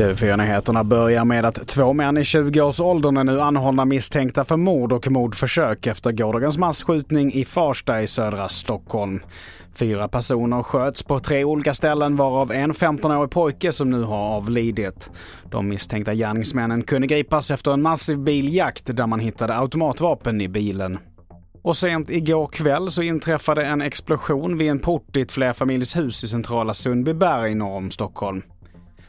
TV4-nyheterna börjar med att två män i 20-årsåldern är nu anhållna misstänkta för mord och mordförsök efter gårdagens masskjutning i Farsta i södra Stockholm. Fyra personer sköts på tre olika ställen varav en 15-årig pojke som nu har avlidit. De misstänkta gärningsmännen kunde gripas efter en massiv biljakt där man hittade automatvapen i bilen. Och sent igår kväll så inträffade en explosion vid en port i ett flerfamiljshus i centrala Sundbyberg norr om Stockholm.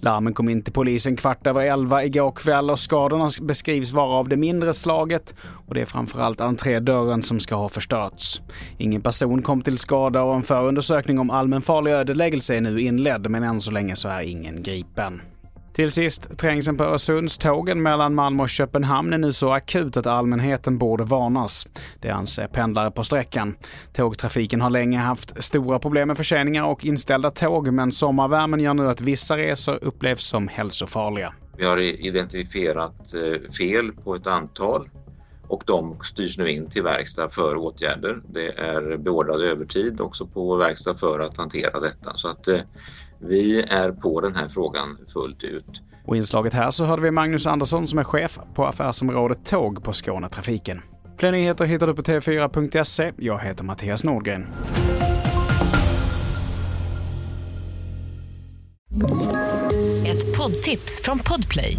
Larmen kom in till polisen kvart över elva igår kväll och skadorna beskrivs vara av det mindre slaget och det är framförallt entrédörren som ska ha förstörts. Ingen person kom till skada och en förundersökning om allmänfarlig ödeläggelse är nu inledd men än så länge så är ingen gripen. Till sist, trängseln på Öresundstågen mellan Malmö och Köpenhamn är nu så akut att allmänheten borde varnas. Det anser pendlare på sträckan. Tågtrafiken har länge haft stora problem med förseningar och inställda tåg, men sommarvärmen gör nu att vissa resor upplevs som hälsofarliga. Vi har identifierat eh, fel på ett antal och de styrs nu in till verkstad för åtgärder. Det är beordrad övertid också på verkstad för att hantera detta. Så att eh, vi är på den här frågan fullt ut. Och i inslaget här så hörde vi Magnus Andersson som är chef på affärsområdet Tåg på Skånetrafiken. Fler nyheter hittar du på tv4.se. Jag heter Mattias Nordgren. Ett poddtips från Podplay.